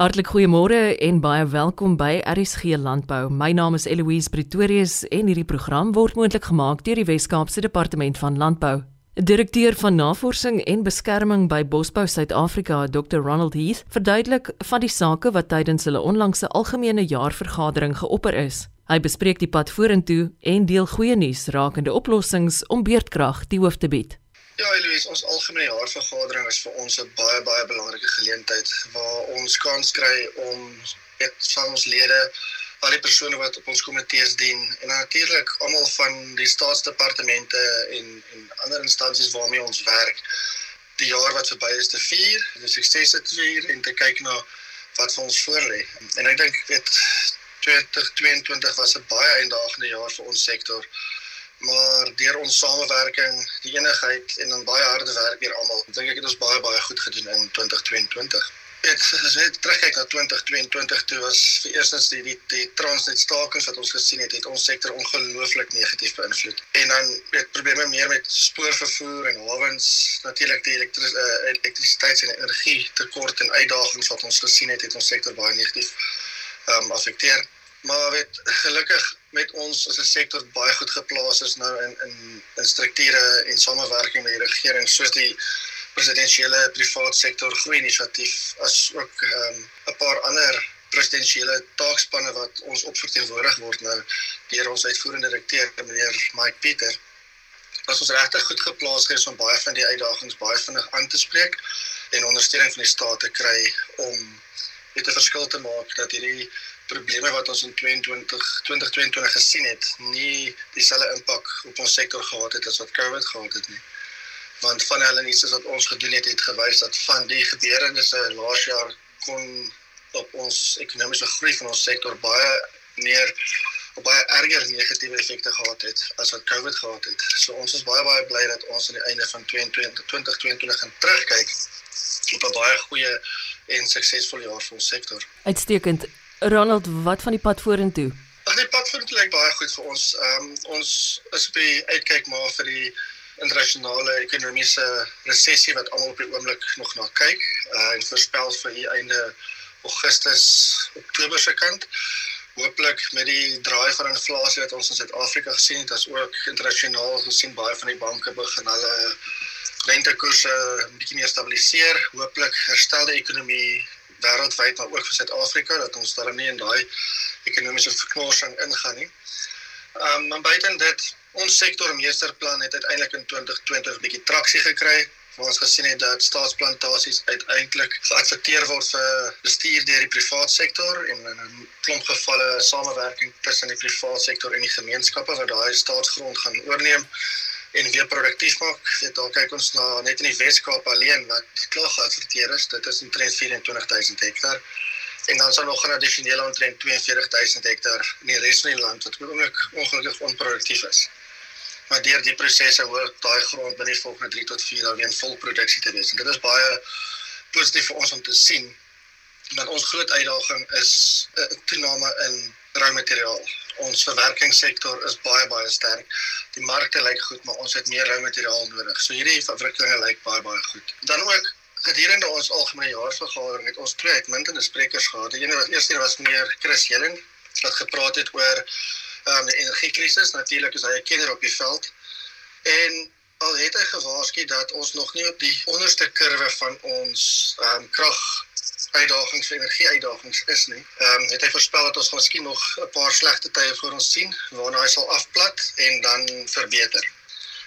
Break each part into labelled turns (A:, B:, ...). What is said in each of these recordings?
A: Hartlik goeiemôre en baie welkom by RSG Landbou. My naam is Eloise Pretorius en hierdie program word moontlik gemaak deur die Wes-Kaapse Departement van Landbou. Direkteur van Navorsing en Beskerming by Bosbou Suid-Afrika, Dr. Ronald Heath, verduidelik van die sake wat tydens hulle onlangse algemene jaarvergadering geopper is. Hy bespreek die pad vorentoe en deel goeie nuus rakende oplossings om beerdkrag die hoof te bied.
B: Ja, Louise, ons algemene jaarvergadering is vir ons 'n baie baie belangrike geleentheid waar ons kans kry om met van ons lede, al die persone wat op ons komitees dien en natuurlik almal van die staatsdepartemente en en ander instansies waarmee ons werk, die jaar wat verby is te vier, die suksese te vier en te kyk na wat vir ons voorlê. En ek dink dit 2022 was 'n baie uitdagende jaar vir ons sektor maar deur ons samewerking, die enigheid en dan baie harde werk deur almal, dink ek het ons baie baie goed gedoen in 2022. Dit is net terugkyk na 2022 toe was vir eerstens die die, die Transnet stakings wat ons gesien het, het ons sektor ongelooflik negatief beïnvloed. En dan het probleme meer met spoorvervoer en hawens, natuurlik die elektris, uh, elektrisiteit en energie tekort en uitdagings wat ons gesien het, het ons sektor baie negatief ehm um, affekteer. Maar weet gelukkig met ons as 'n sektor baie goed geplaas is nou in in in strukture en samewerking met die regering soos die presidensiële privaat sektor groei inisiatief as ook ehm, 'n um, paar ander presidensiële taakspanne wat ons opverteenwoordig word nou deur ons uitvoerende direkteur meneer Mike Pieter. Ons is regtig goed geplaas gees om baie van die uitdagings baie vinnig aan te spreek en ondersteuning van die staat te kry om dit 'n verskil te maak dat hierdie probleme wat ons in 22 2022 gesien het, nie dieselfde impak op ons sektor gehad het as wat COVID gehad het nie. Want van hulle nuus wat ons gedoen het, het gewys dat van die gebeurtenisse laas jaar kon op ons ekonomiese groei van ons sektor baie meer op baie erger negatiewe effekte gehad het as wat COVID gehad het. So ons is baie baie bly dat ons aan die einde van 2022 2022 gaan terugkyk op 'n baie goeie en suksesvolle jaar vir ons sektor.
A: Uitstekend. Ronald, wat van die pad vorentoe?
B: Ag, die pad vorentoe lyk baie goed vir ons. Ehm um, ons is by uitkyk maar vir die internasionale ekonomiese resessie wat almal op die oomblik nog na kyk uh, en voorspel vir hier einde Augustus, Oktober se kant. Hooplik met die draai van inflasie wat ons in Suid-Afrika gesien het, as ook internasionaal gesien baie van die banke begin hulle rentekoerse 'n bietjie meer stabiliseer. Hooplik herstel die ekonomie wêreldwyd maar ook vir Suid-Afrika dat ons daar nie in daai ekonomiese verknorsing ingaan nie. Ehm um, maar buiten dit, ons sektor meesterplan het uiteindelik in 2020 'n bietjie traksie gekry. Waar ons gesien het dat staatsplantasies uiteindelik geaksepteer word vir bestuur deur die private sektor en in 'n klomp gevalle samewerking tussen die private sektor en die gemeenskappe wat daai staatsgrond gaan oorneem en weer produktief maak. Dit daar kyk ons na net in die Weskaap alleen wat klaar geadverteer is. Dit is omtrent 24000 hektaar. En dan sal nog 'n addisionele omtrent 42000 hektaar in die res van die land wat oomblik ongelukkig onproduktief is. Maar deur die prosesse hoor daai grond binne die volgende 3 tot 4 jaar weer in volproduksie te wees. En dit is baie positief vir ons om te sien. Want ons groot uitdaging is 'n toename in rou materiaal ons verwerkingssektor is baie baie sterk. Die markte lyk goed, maar ons het meer rou materiaal nodig. So hierdie verwikkelinge lyk baie baie goed. Dan ook gedurende ons algemene jaarvergadering het ons twee uitmuntende sprekers gehad. Die ene wat eers was meneer Chris Helling wat gepraat het oor um, die energiekrisis. Natuurlik is hy 'n kenner op die veld. En al het hy gewaarsku dat ons nog nie op die onderste kurwe van ons um, krag uitdagings vir energie uitdagings is nie. Ehm um, het hy voorspel dat ons miskien nog 'n paar slegte tye voor ons sien waarna hy sal afplat en dan verbeter.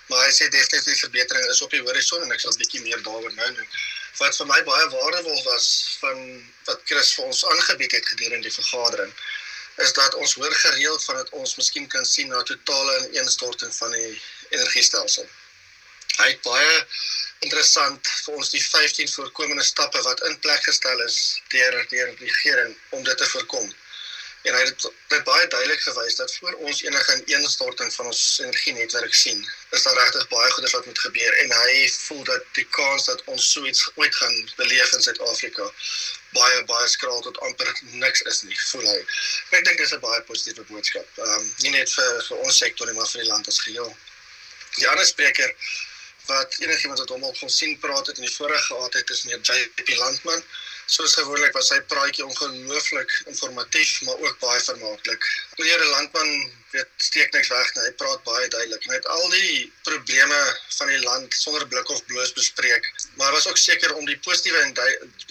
B: Maar hy sê definitief verbetering is op die horison en ek sal 'n bietjie meer daaroor nou noem. Wat vir my baie waardevol was van wat Chris vir ons aangebied het gedurende die vergadering is dat ons hoor gereeld van dat ons miskien kan sien na totale ineenstorting van die energiestelsel. Hy het baie interessant vir ons die 15 voorkomende stappe wat in plek gestel is deur deur die regering om dit te voorkom. En hy het dit baie duidelik gewys dat voor ons enige ineenstorting van ons energienetwerk sien, is daar regtig baie goeders wat moet gebeur en hy voel dat die kans dat ons so iets ooit gaan beleef in Suid-Afrika baie baie skraal tot amper niks is nie, voel hy. Ek dink dis 'n baie positiewe boodskap. Ehm um, nie net vir vir ons sektor nie, maar vir die land as geheel. Die ander spreker wat enigiemand wat hom al gesien praat het in die vorige het is meer JP Landman Soos gewoonlik was sy praatjie ongelooflik informatief, maar ook baie vermaaklik. Meneer Landman weet steek niks weg nie. Hy praat baie duidelik. Hy het al die probleme van die land sonder blik of bloos bespreek, maar was ook seker om die positiewe en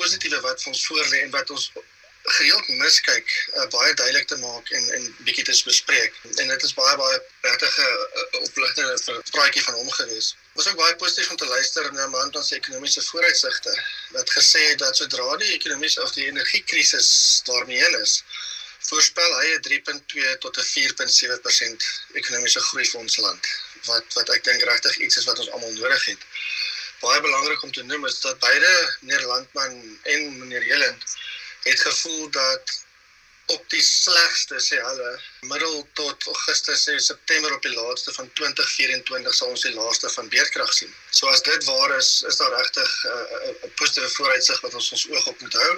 B: positiewe wat ons voorlê en wat ons gereeld miskyk uh, baie duidelik te maak en en bietjie te bespreek. En dit is baie baie opligtende praatjie van hom gewees. Was ook baie positief om te luister na man van sy ekonomiese vooruitsigte wat gesê het dat sodra die ekonomiese of die energiekrisis daarmee heen is, voorspel hy 'n 3.2 tot 'n 4.7% ekonomiese groei vir ons land. Wat wat ek dink regtig iets is wat ons almal nodig het. Baie belangrik om te noem is dat beide meneer Landman en meneer Jelend het gevoel dat op die slegste sê hulle middel tot Augustus en September op die laaste van 2024 sal ons die laaste van beerdkrag sien. So as dit waar is, is daar regtig 'n uh, positiewe vooruitsig wat ons ons oog op moet hou.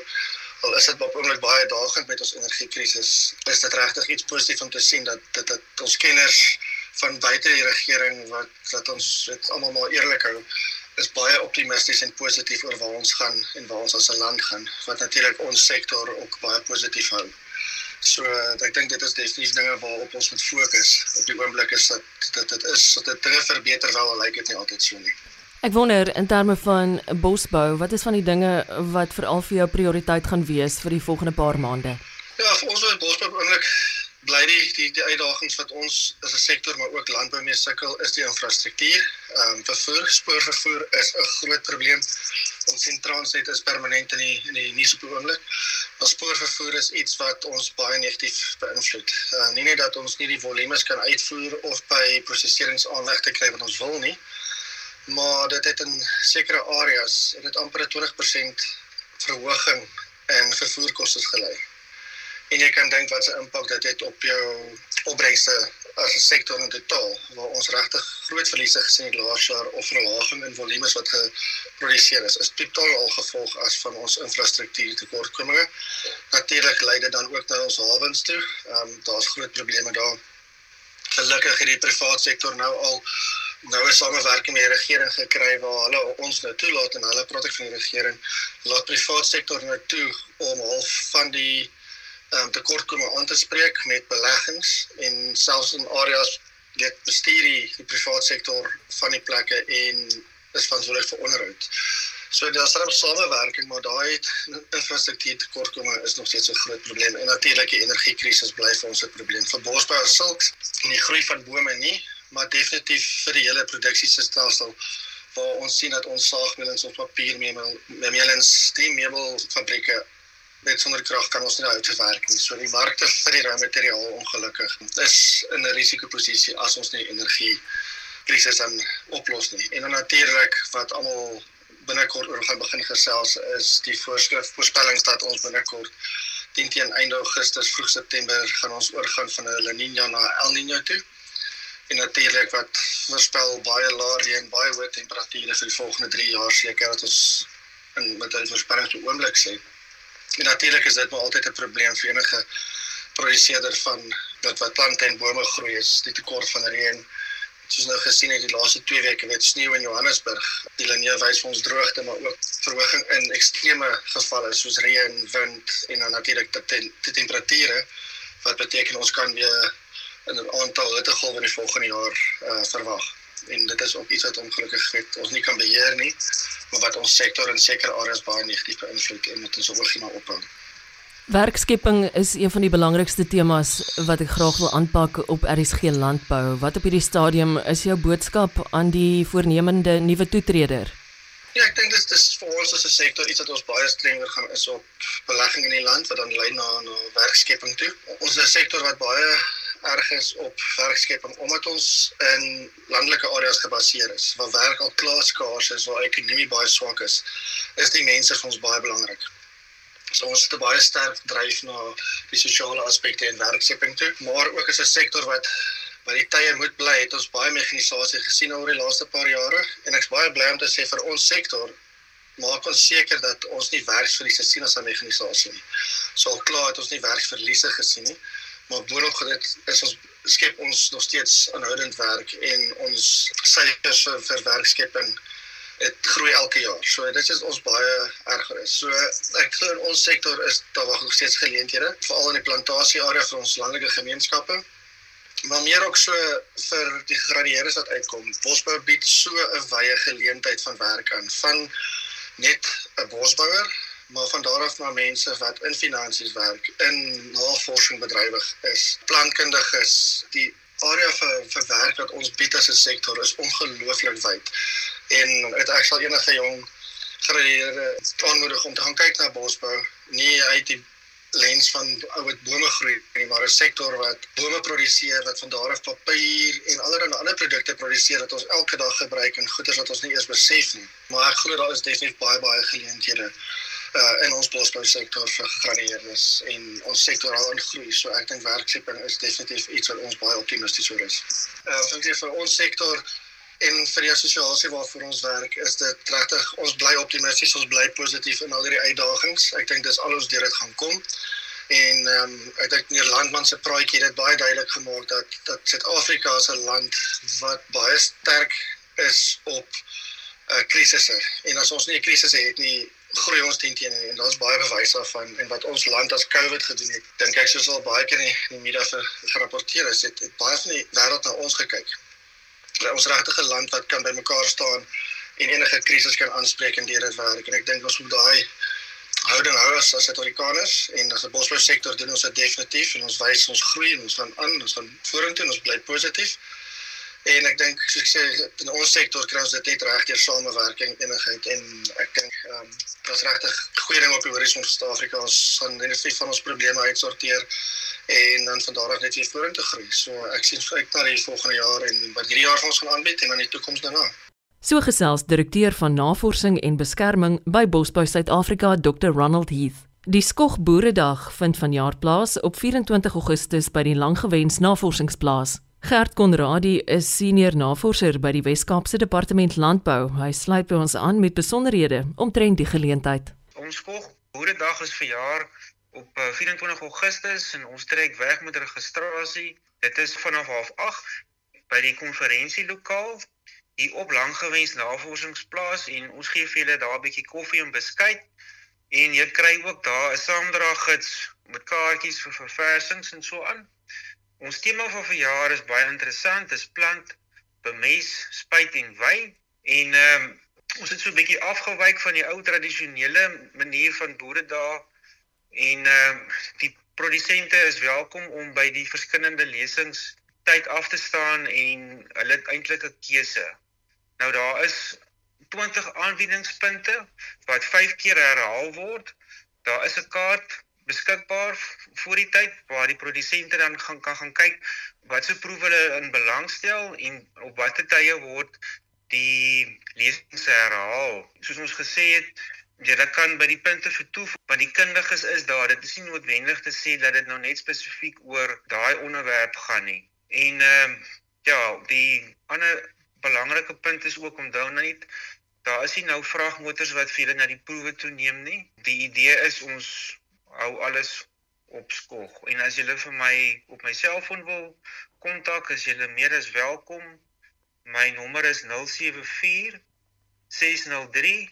B: Al is dit op oomblik baie daagend met ons energiekrisis, is dit regtig iets positief om te sien dat dit dat ons kenners van buite die regering wat wat ons dit almal maar eerlik hou is baie optimisties en positief oor waar ons gaan en waar ons as 'n land gaan wat natuurlik ons sektor ook baie positief hou. So ek dink dit is definitief dinge waarop ons moet fokus. Op die oomblik is dat dit dit is dat dit terug verbeter wel lyk dit nie altyd so nie.
A: Ek wonder in terme van bosbou, wat is van die dinge wat veral vir jou prioriteit gaan wees vir die volgende paar maande?
B: Ja, vir ons is bosbou oomblik bly die die die uitdagings wat ons as 'n sektor maar ook landbou mee sukkel is die infrastruktuur. Ehm um, vervoer, spoorvervoer is 'n groot probleem. Ons sien Transnet is permanent in die in die nuus op oomblik. Maar spoorvervoer is iets wat ons baie negatief beïnvloed. Uh, nie net dat ons nie die volumes kan uitvoer of by versekeringsaanlegte kry wat ons wil nie, maar dit het in sekere areas het dit amper 20% verhoging in vervoerkoste gelei en jy kan dink wat se impak dit het op jou opbrengste as 'n sektor in totaal waar ons regtig groot verliese gesien het laas jaar of verlaging in volumes wat geproduseer is is totaal al gevolg as van ons infrastruktuur tekortkominge. Natuurlik lei dit dan ook na ons hawens toe. Ehm um, daar's groot probleme daar. Gelukkig het die private sektor nou al nou 'n samewerking met die regering gekry waar hulle ons nou toelaat en hulle praat ek van die regering. Laat private sektor nou toe om half van die um, tekortkominge aan te spreek met beleggings en selfs in areas weet bestuur die, private sektor van die plekke en is verantwoordelik vir onderhoud. So daar's dan 'n samewerking, maar daai infrastruktuur tekortkominge is nog steeds 'n groot probleem en natuurlik die energiekrisis bly vir ons 'n probleem vir bosbou en sulks en die groei van bome nie, maar definitief vir die hele produksiestelsel waar ons sien dat ons saagmeulens of papiermeulens, die meubelfabrieke met sonder krag kan ons nie hout verwerk nie. So die markte vir die rou materiaal ongelukkig is in 'n risikoposisie as ons nie energie krisis dan oplos nie. En dan natuurlik wat almal binnekort oor gaan begin gesels is die voorskrif voorspellings dat ons binnekort teen teen einde Augustus vroeg September gaan ons oorgaan van 'n La Niña na El Niño toe. En natuurlik wat voorspel baie lae reën, baie hoë temperature vir die volgende 3 jaar seker dat ons in met die voorspellings op oomblik sê En natuurlik is dit maar altyd 'n probleem vir enige produseerder van wat wat plante en bome groei is die tekort van reën. Soos nou gesien het die laaste 2 weke met sneeu in Johannesburg. Die linie wys vir ons droogte maar ook verhoging in ekstreme gevalle soos reën, wind en dan natuurlik te, die temperature wat beteken ons kan weer 'n aantal hittegolwe in die volgende jaar uh, verwag en dit is ook iets wat ongelukkig het ons nie kan beheer nie maar wat ons sektor in sekere areas baie negatief beïnvloed en moet ons oogie na ophou.
A: Werkskepping is een van die belangrikste temas wat ek graag wil aanpak op RSG landbou. Wat op hierdie stadium is jou boodskap aan die voornemende nuwe toetreder?
B: Ja, ek dink dit is vir ons as 'n sektor iets wat ons baie strenger gaan is op belegging in die land wat dan lei na na werkskepping toe. Ons is 'n sektor wat baie erg is op werkskepping omdat ons in landelike areas gebaseer is waar werk al klaar skaars is waar ekonomie baie swak is is die mense vir ons baie belangrik. So ons het 'n baie sterk dryf na die sosiale aspekte en werkskepping toe, maar ook as 'n sektor wat by die tye moet bly, het ons baie mekanisasie gesien oor die laaste paar jare en ek's baie bly om te sê vir ons sektor maak ons seker dat ons nie werksverliese sien as aan mekanisasie nie. So al klaar het ons nie werksverliese gesien nie maar boonop dit is ons skep ons nog steeds aanhoudend werk en ons syfers vir, vir werkskepping dit groei elke jaar. So dit is ons baie erger is. So ek glo in ons sektor is daar nog steeds geleenthede, veral in die plantasie area vir ons landelike gemeenskappe. Maar meer ook so vir die gegradueerdes wat uitkom. Bosbou bied so 'n wye geleentheid van werk aan van net 'n bosbouer maar van daar af na mense wat in finansies werk, in navorsing bedrywig is, plantkundiges, die area vir vir werk wat ons bied as 'n sektor is ongelooflik wyd. En dit ek sal enige jong gradueerde aanmoedig om te gaan kyk na bosbou, nie uit die lens van ouet bome groei nie, maar 'n sektor wat bome produseer wat van daar af papier en allerlei ander produkte produseer wat ons elke dag gebruik en goeder wat ons nie eers besef nie. Maar ek glo daar is definitief baie baie geleenthede uh, in ons bosbou sektor vir gegradueerdes en ons sektor al in groei. So ek dink werkskeping is definitief iets wat ons baie optimisties oor is. Uh dink vir ons sektor en vir die assosiasie waarvoor ons werk is dit regtig ons bly optimisties, ons bly positief in al hierdie uitdagings. Ek dink dis al ons deur dit gaan kom. En ehm um, ek dink meneer Landman se praatjie het dit baie duidelik gemaak dat dat Suid-Afrika as 'n land wat baie sterk is op uh, krisisse. En as ons nie 'n krisis het nie, groei ons teen teen en daar's baie bewys daarvan en wat ons land as COVID gedoen het. Dink ek soos al baie keer in die media ver gerapporteer is, het, het baie van die wêreld na ons gekyk. Ons regtig 'n land wat kan bymekaar staan en enige krisis kan aanspreek en deur dit werk en ek dink ons moet daai houding hou as Suid-Afrikaners en as 'n bosbou sektor doen ons dit definitief en ons wys ons groei en ons gaan aan, ons gaan vorentoe en ons bly positief. En ek dink soos ek sê in ons sektor kry ons dit net reg deur samewerking, enigheid en ek dink ehm um, daar's regtig goeie ding op die horison vir Suid-Afrika. Ons gaan net nie van ons probleme uitsorteer en dan van daar af net weer vorentoe groei. So ek sien uit na die volgende jaar en wat hierdie jaar vir ons gaan aanbied en dan die toekoms daarna.
A: So gesels direkteur van navorsing en beskerming by Bosbou Suid-Afrika, Dr. Ronald Heath. Die Skog Boeredag vind vanjaar plaas op 24 Augustus by die Langgewens Navorsingsplaas. Gert Konradi is senior navorser by die Wes-Kaapse Departement Landbou. Hy sluit by ons aan met besonderhede omtrent die geleentheid.
C: Ons kog Boeredag is verjaar op 24 eh, Augustus en ons trek weg met registrasie. Dit is vanaf 08:30 by die konferensielokaal hier op Langgewens Navorsingsplaas en ons gee vir julle daar 'n bietjie koffie en beskuit en jy kry ook daar 'n saamdraaggids met kaartjies vir verversings en so aan. Ons tema vir verjaar is baie interessant, dis plant, bemes, spuit en wy en ehm um, ons het so 'n bietjie afgewyk van die ou tradisionele manier van boere daar en ehm um, die produsente is welkom om by die verskillende lesings tyd af te staan en hulle het eintlik 'n keuse. Nou daar is 20 aanbiedingspunte wat 5 keer herhaal word. Daar is 'n kaart beskikbaar voor die tyd waar die produsente dan gaan kan gaan kyk wat se proewe hulle in belangstel en op watter tye word die lesings herhaal. Soos ons gesê het, jy ja, kan by die punte vertoef want die kundiges is daar. Dit is nie noodwendig te sê dat dit nou net spesifiek oor daai onderwerp gaan nie. En ehm uh, ja, die ander belangrike punt is ook om dan net daar is nie nou vragmotors wat vir julle na die proewe toe neem nie. Die idee is ons hou alles op skog. En as julle vir my op my selfoon wil kontak, is julle meer as welkom. My nommer is 074 603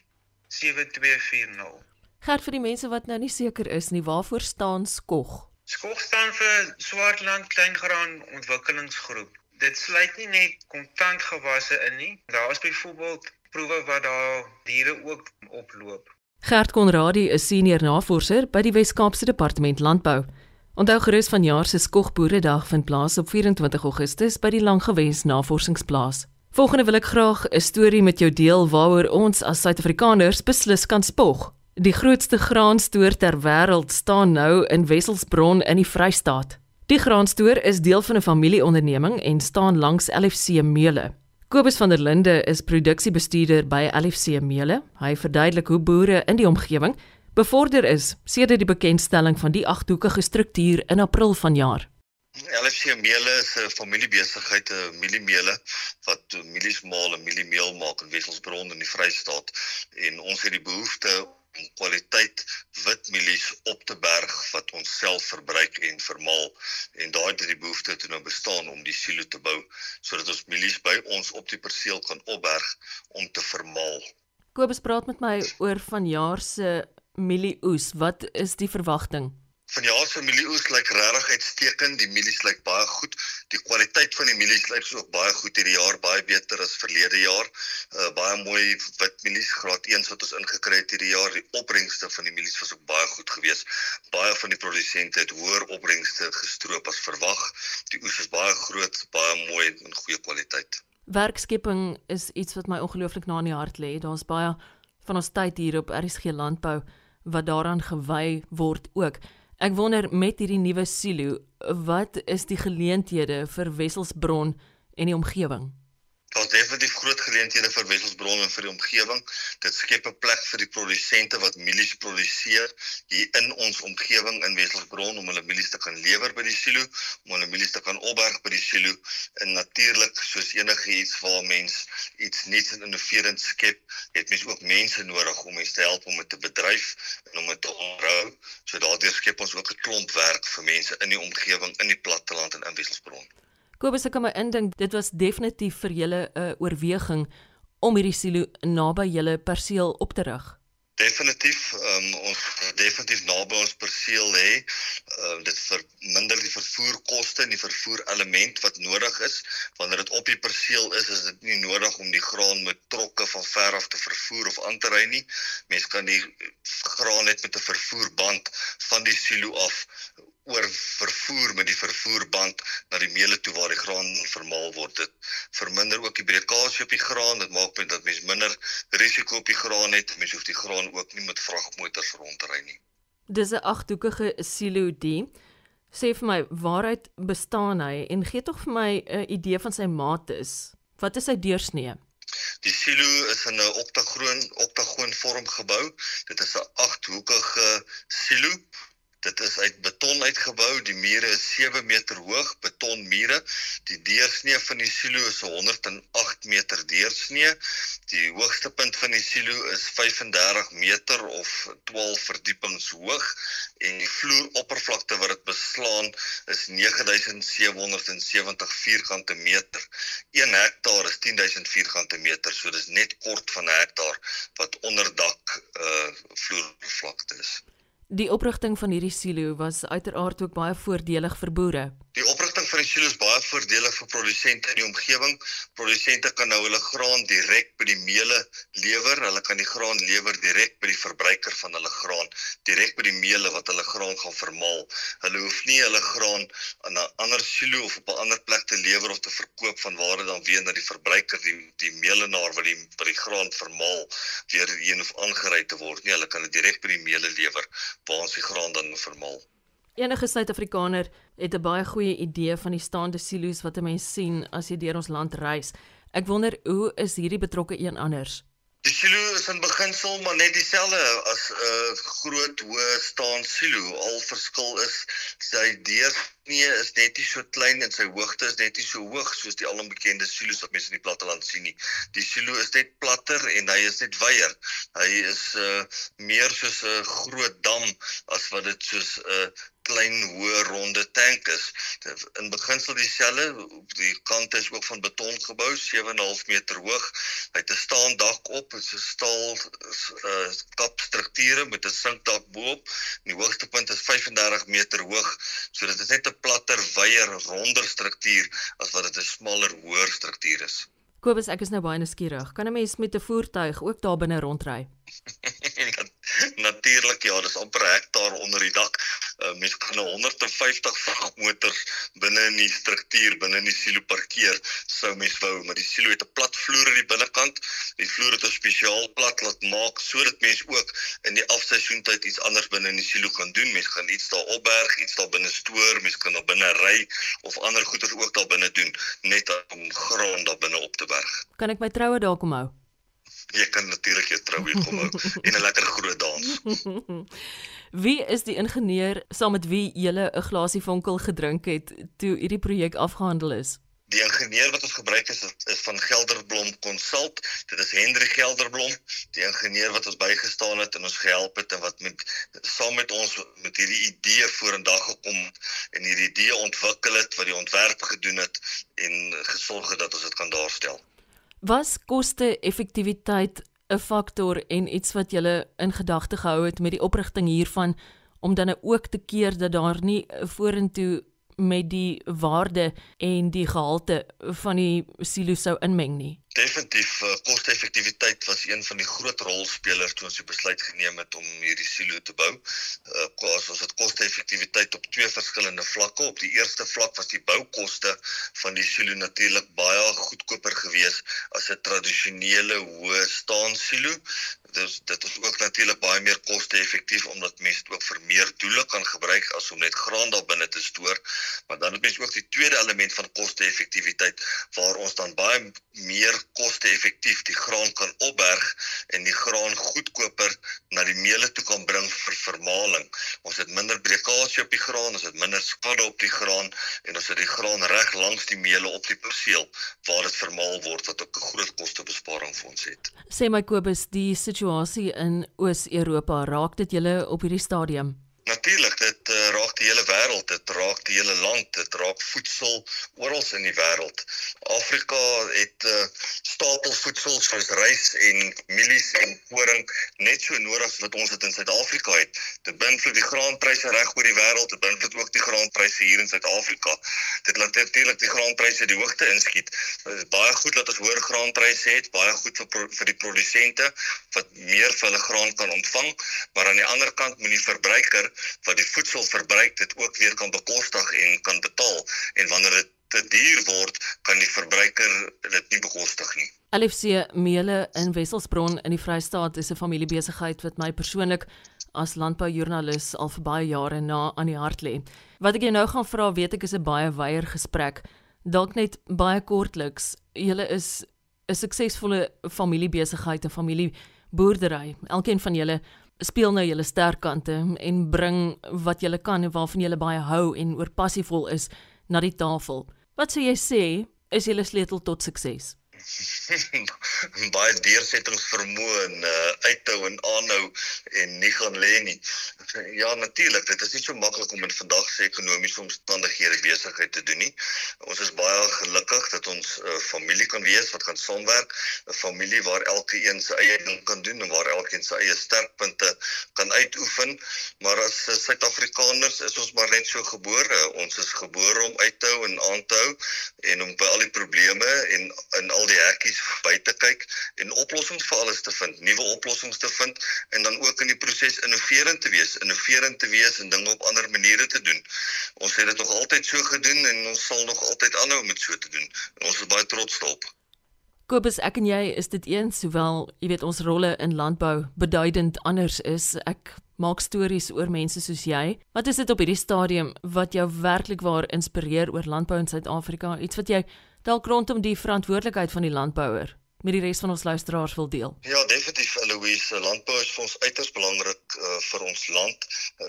C: 7240.
A: Gert vir die mense wat nou nie seker is nie, waarvoor staan skog?
C: Skog staan vir Swartland Kleingraan Ontwikkelingsgroep. Dit sluit nie net kontantgewasse in nie. Daar is byvoorbeeld proewe wat daar diere ook oploop.
A: Gert Konradi is senior navorser by die Wes-Kaapse Departement Landbou. Onthou gerus van jaar se Skogboeredag vind plaas op 24 Augustus by die Langgewens Navorsingsplaas. Volgende wil ek graag 'n storie met jou deel waaroor ons as Suid-Afrikaners beslis kan spog. Die grootste graanstoor ter wêreld staan nou in Wesselsbron in die Vrystaat. Die graanstoor is deel van 'n familieonderneming en staan langs LFC Meule. Kobus van der Linde is produksiebestuurder by LFC Meule. Hy verduidelik hoe boere in die omgewing bevorder is sedert die bekendstelling van die agthoekige struktuur in April vanjaar.
D: LFC Meule is 'n familiebesigheid, 'n mieliemeule wat mielies maal en mieliemeel maak in Wesselsbron in die Vrystaat en ons het die behoefte om kwaliteit wit mielies op te berg wat ons self verbruik en vermaal en daai het die behoefte toe nou bestaan om die silo te bou sodat ons mielies by ons op die perseel kan opberg om te vermaal.
A: Kobus praat met my oor vanjaar se mielieoes. Wat is die verwagting?
D: Vanjaar se mielieoes lyk regtig uitstekend. Die mielies lyk baie goed. Die kwaliteit van die mielies lyk ook baie goed hierdie jaar, baie beter as verlede jaar. Uh baie mooi wit mielies, graad 1 wat ons ingekry het hierdie jaar. Die opbrengste van die mielies was ook baie goed geweest. Baie van die produsente het hoër opbrengste gestroop as verwag. Die oes is baie groot, baie mooi en goeie kwaliteit.
A: Werkskepping is iets wat my ongelooflik na in die hart lê. Daar's baie van ons tyd hier op RSG Landbou wat daaraan gewy word ook. Ek wonder met hierdie nuwe silo, wat is die geleenthede vir Wesselsbron en die omgewing?
D: Daar's definitief groot geleenthede vir Wesselsbron en vir die omgewing. Dit skep 'n plek vir die produsente wat mielies produseer hier in ons omgewing in Wesselsbron om hulle mielies te kan lewer by die silo, om hulle mielies te kan opberg by die silo. En natuurlik, soos enige iets waar mens iets nuuts en innoverend skep, het mens ook mense nodig om mens te help om dit te bedryf en om dit te onderhou. So daardeur skep ons ook 'n klomp werk vir mense in die omgewing in die platteland en in Wesselsbron.
A: Kobus, ek kan my indink dit was definitief vir julle 'n uh, oorweging om hierdie silo naby julle perseel op te rig.
D: Definitief, um, ons definitief naby ons perseel lê. Uh, dit verminder die vervoerkoste en die vervoer element wat nodig is. Wanneer dit op die perseel is, is dit nie nodig om die graan met trokke van ver af te vervoer of aan te ry nie. Mens kan die graan net met 'n vervoerband van die silo af oor vervoer met die vervoerband na die meule toe waar die graan vermaal word. Dit verminder ook die breekasie op die graan. Dit maak met dat mens minder risiko op die graan het. Mens hoef die graan ook nie met vragmotors rond te ry nie.
A: Dis 'n agthoekige silo die sê vir my waaruit bestaan hy en gee tog vir my 'n idee van sy mates. Wat is sy deursnee?
D: Die silo is in 'n oktagoon oktagoon vorm gebou. Dit is 'n agthoekige silo Dit is uit beton uitgebou. Die mure is 7 meter hoog, betonmure. Die deursnee van die silo is 108 meter deursnee. Die hoogste punt van die silo is 35 meter of 12 verdiepings hoog en die vloeroppervlakte wat dit beslaan is 9770 vierkante meter. 1 hektaar is 10000 vierkante meter, so dis net kort van 'n hektaar wat onderdak uh vloeroppervlakte is.
A: Die oprigting van hierdie silo was uiteraard ook baie voordelig vir boere.
D: Die oprigting van die silo is baie voordelig vir produsente in die omgewing. Produsente kan nou hulle graan direk by die meule lewer. Hulle kan die graan lewer direk by die verbruiker van hulle graan, direk by die meule wat hulle graan gaan vermaal. Hulle hoef nie hulle graan aan 'n ander silo of op 'n ander plek te lewer of te verkoop van waar dit dan weer na die verbruiker, die die meulenaar wat die by die graan vermaal, weer heen of aangery te word nie. Hulle kan dit direk by die meule lewer waar ons die graan dan vermaal.
A: Enige Suid-Afrikaner het 'n baie goeie idee van die staande silo's wat 'n mens sien as jy deur ons land reis. Ek wonder hoe is hierdie betrokke een anders?
D: Die silo is in beginsel maar net dieselfde as 'n uh, groot hoë staan silo. Al verskil is sy deursnee is net nie so klein en sy hoogte is net nie so hoog soos die alombekende silo's wat mense in die platteland sien nie. Die silo is net platter en hy is net wyer. Hy is uh, meer soos 'n groot dam as wat dit soos 'n uh, klein hoë ronde tank is. In beginsel dieselfde, die kante is ook van beton gebou, 7.5 meter hoog. Hy het 'n staan dak op, dit is 'n staal uh, kapstrukture met 'n sinkdak bo-op. Die hoogste punt is 35 meter hoog, so dit is net 'n platter, wyer, ronder struktuur as wat dit 'n smaller, hoër struktuur is.
A: Kobus, ek is nou baie nuuskierig. Kan 'n mens met 'n voertuig ook daar binne rondry?
D: Natuurlik ja, dis amper 'n hektaar onder die dak. Uh, mens kan 150 vragmotors binne in die struktuur binne in die silo parkeer sou mens wou, maar die silo het 'n plat vloer aan die binnekant. Die vloer het 'n spesiaal plat laat maak sodat mens ook in die afseisoentyd iets anders binne in die silo kan doen. Mens kan iets daar opberg, iets daar binne stoor, mens kan daar binne ry of ander goeder ook daar binne doen net om grond daar binne op te berg.
A: Kan ek my troue daar kom hou?
D: Jy kan natuurlik jou troue kom hou en 'n lekker groot dans.
A: wie is die ingenieur saam met wie jy 'n glasie vonkel gedrink het toe hierdie projek afgehandel is?
D: Die ingenieur wat ons gebruik is is van Gelderblom Consult. Dit is Hendrik Gelderblom, die ingenieur wat ons bygestaan het en ons gehelp het en wat met saam met ons met hierdie idee vorendag gekom en hierdie idee ontwikkel het wat die ontwerp gedoen het en gesorg het dat ons dit kan daarstel.
A: Was koste-effektiwiteit 'n faktor en iets wat jy in gedagte gehou het met die oprigting hiervan om dan ook te keer dat daar nie vorentoe met die waarde en die gehalte van die silo sou inmeng nie.
D: Definitief uh, koste-effektiwiteit was een van die groot rolspelers toe ons die besluit geneem het om hierdie silo te bou. Uh ons het koste-effektiwiteit op twee verskillende vlakke. Op die eerste vlak was die boukoste van die silo natuurlik baie goedkoper geweest as 'n tradisionele hoë staan silo dis dit is ook natuurlik baie meer koste-effektief omdat mense dit ook vir meer doele kan gebruik as om net graan daar binne te stoor. Maar dan het mens ook die tweede element van koste-effektiwiteit waar ons dan baie meer koste-effektief die graan kan opberg en die graan goedkoper na die meule toe kan bring vir vermaling. Ons het minder breekasie op die graan, ons het minder skade op die graan en ons het die graan reg langs die meule op die perseel waar dit vermaal word wat ook 'n groot kostebesparing vir ons het.
A: Sê my Kobus, die situasie in Oos-Europa raak dit julle op hierdie stadium?
D: Natuurlik, dit uh, raak die hele wêreld, dit raak die hele land, dit raak voedsel oral in die wêreld. Afrika het uh, stapelvoedsel soos rys en mielies en koring net so nodig wat ons dit in Suid-Afrika het. Dit beïnvloed die graanpryse reg oor die wêreld, dit beïnvloed ook die graanpryse hier in Suid-Afrika. Dit laat natuurlik die graanpryse die hoogte inskiet. Dit is baie goed dat ons hoër graanpryse het, baie goed vir vir die produsente wat meer vir hulle graan kan ontvang, maar aan die ander kant moet die verbruiker wat die voedsel verbruik dit ook weer kan bekostig en kan betaal en wanneer dit te duur word kan die verbruiker dit nie bekostig nie.
A: LFC Meule in Wesselsbron in die Vrystaat is 'n familiebesigheid wat my persoonlik as landboujoernalis al vir baie jare na aan die hart lê. Wat ek jou nou gaan vra, weet ek is 'n baie wyeer gesprek. Dalk net baie kortliks. Julle is 'n suksesvolle familiebesigheid en familieboerdery. Elkeen van julle speel nou julle sterk kante en bring wat julle kan en waarvan julle baie hou en oor passievol is na die tafel. Wat sou jy sê is julle sleutel tot sukses?
D: baie deursettingsvermoë en uh, uithou en aanhou en nie gaan lê nie. Ja, natuurlik, dit is nie so maklik om in vandag se ekonomiese omstandighede besigheid te doen nie. Ons is baie gelukkig dat ons 'n uh, familie kan wees wat kan saamwerk, 'n familie waar elkeen sy eie ding kan doen en waar elkeen sy eie sterkpunte kan uitoefen. Maar as uh, Suid-Afrikaners is ons maar net so gebore. Ons is gebore om uit te hou en aan te hou en om by al die probleme en in al die hekkies by te kyk en oplossings vir alles te vind, nuwe oplossings te vind en dan ook in die proses innoverend te wees, innoverend te wees en dinge op ander maniere te doen. Ons het dit nog altyd so gedoen en ons sal nog altyd aanhou om dit so te doen. En ons is baie trots daarop.
A: Kobus, ek en jy is dit eens, sowel jy weet ons rolle in landbou beduidend anders is. Ek maak stories oor mense soos jy. Wat is dit op hierdie stadium wat jou werklik waar inspireer oor landbou in Suid-Afrika? Iets wat jy dalk rondom die verantwoordelikheid van die landbouer met die res van ons luisteraars wil deel.
D: Ja, definitief Louise, landbou is vir ons uiters belangrik uh, vir ons land.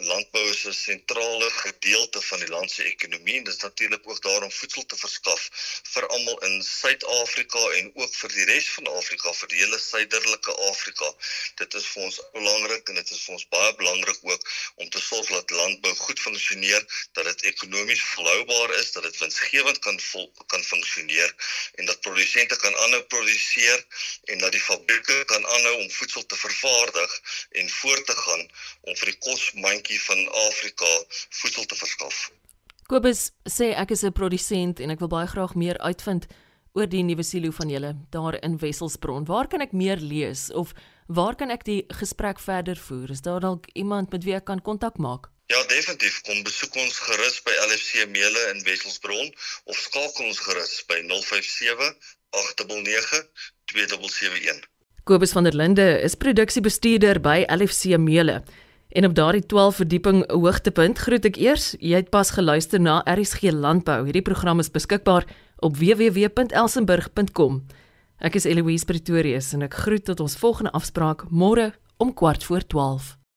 D: Landbou is 'n sentrale gedeelte van die land se ekonomie en dit is natuurlik ook daarom voedsel te verskaf vir almal in Suid-Afrika en ook vir die res van Afrika, vir die hele suiderlike Afrika. Dit is vir ons belangrik en dit is vir ons baie belangrik ook om te sorg dat landbou goed funksioneer, dat dit ekonomies volhoubaar is, dat dit winsgewend kan vol, kan funksioneer en dat produsente kan aanhou produseer en dat die fabrieke kan aanhou om voedsel te vervaardig en voort te gaan om vir die kosmandjie van Afrika voedsel te verskaf.
A: Kobus sê ek is 'n produsent en ek wil baie graag meer uitvind oor die nuwe silo van julle daar in Wesselsbron. Waar kan ek meer lees of waar kan ek die gesprek verder voer? Is daar dalk iemand met wie ek kan kontak maak?
D: Ja, definitief. Kom besoek ons gerus by LFC Meule in Wesselsbron of skakel ons gerus by 057 899
A: Kobus van der Linde is produksiebestuurder by LFC Meule. En op daardie 12 verdieping hoogtepunt groet ek eers, jy het pas geluister na RSG Landbou. Hierdie program is beskikbaar op www.elsenburg.com. Ek is Eloise Pretorius en ek groet tot ons volgende afspraak môre om 12:15.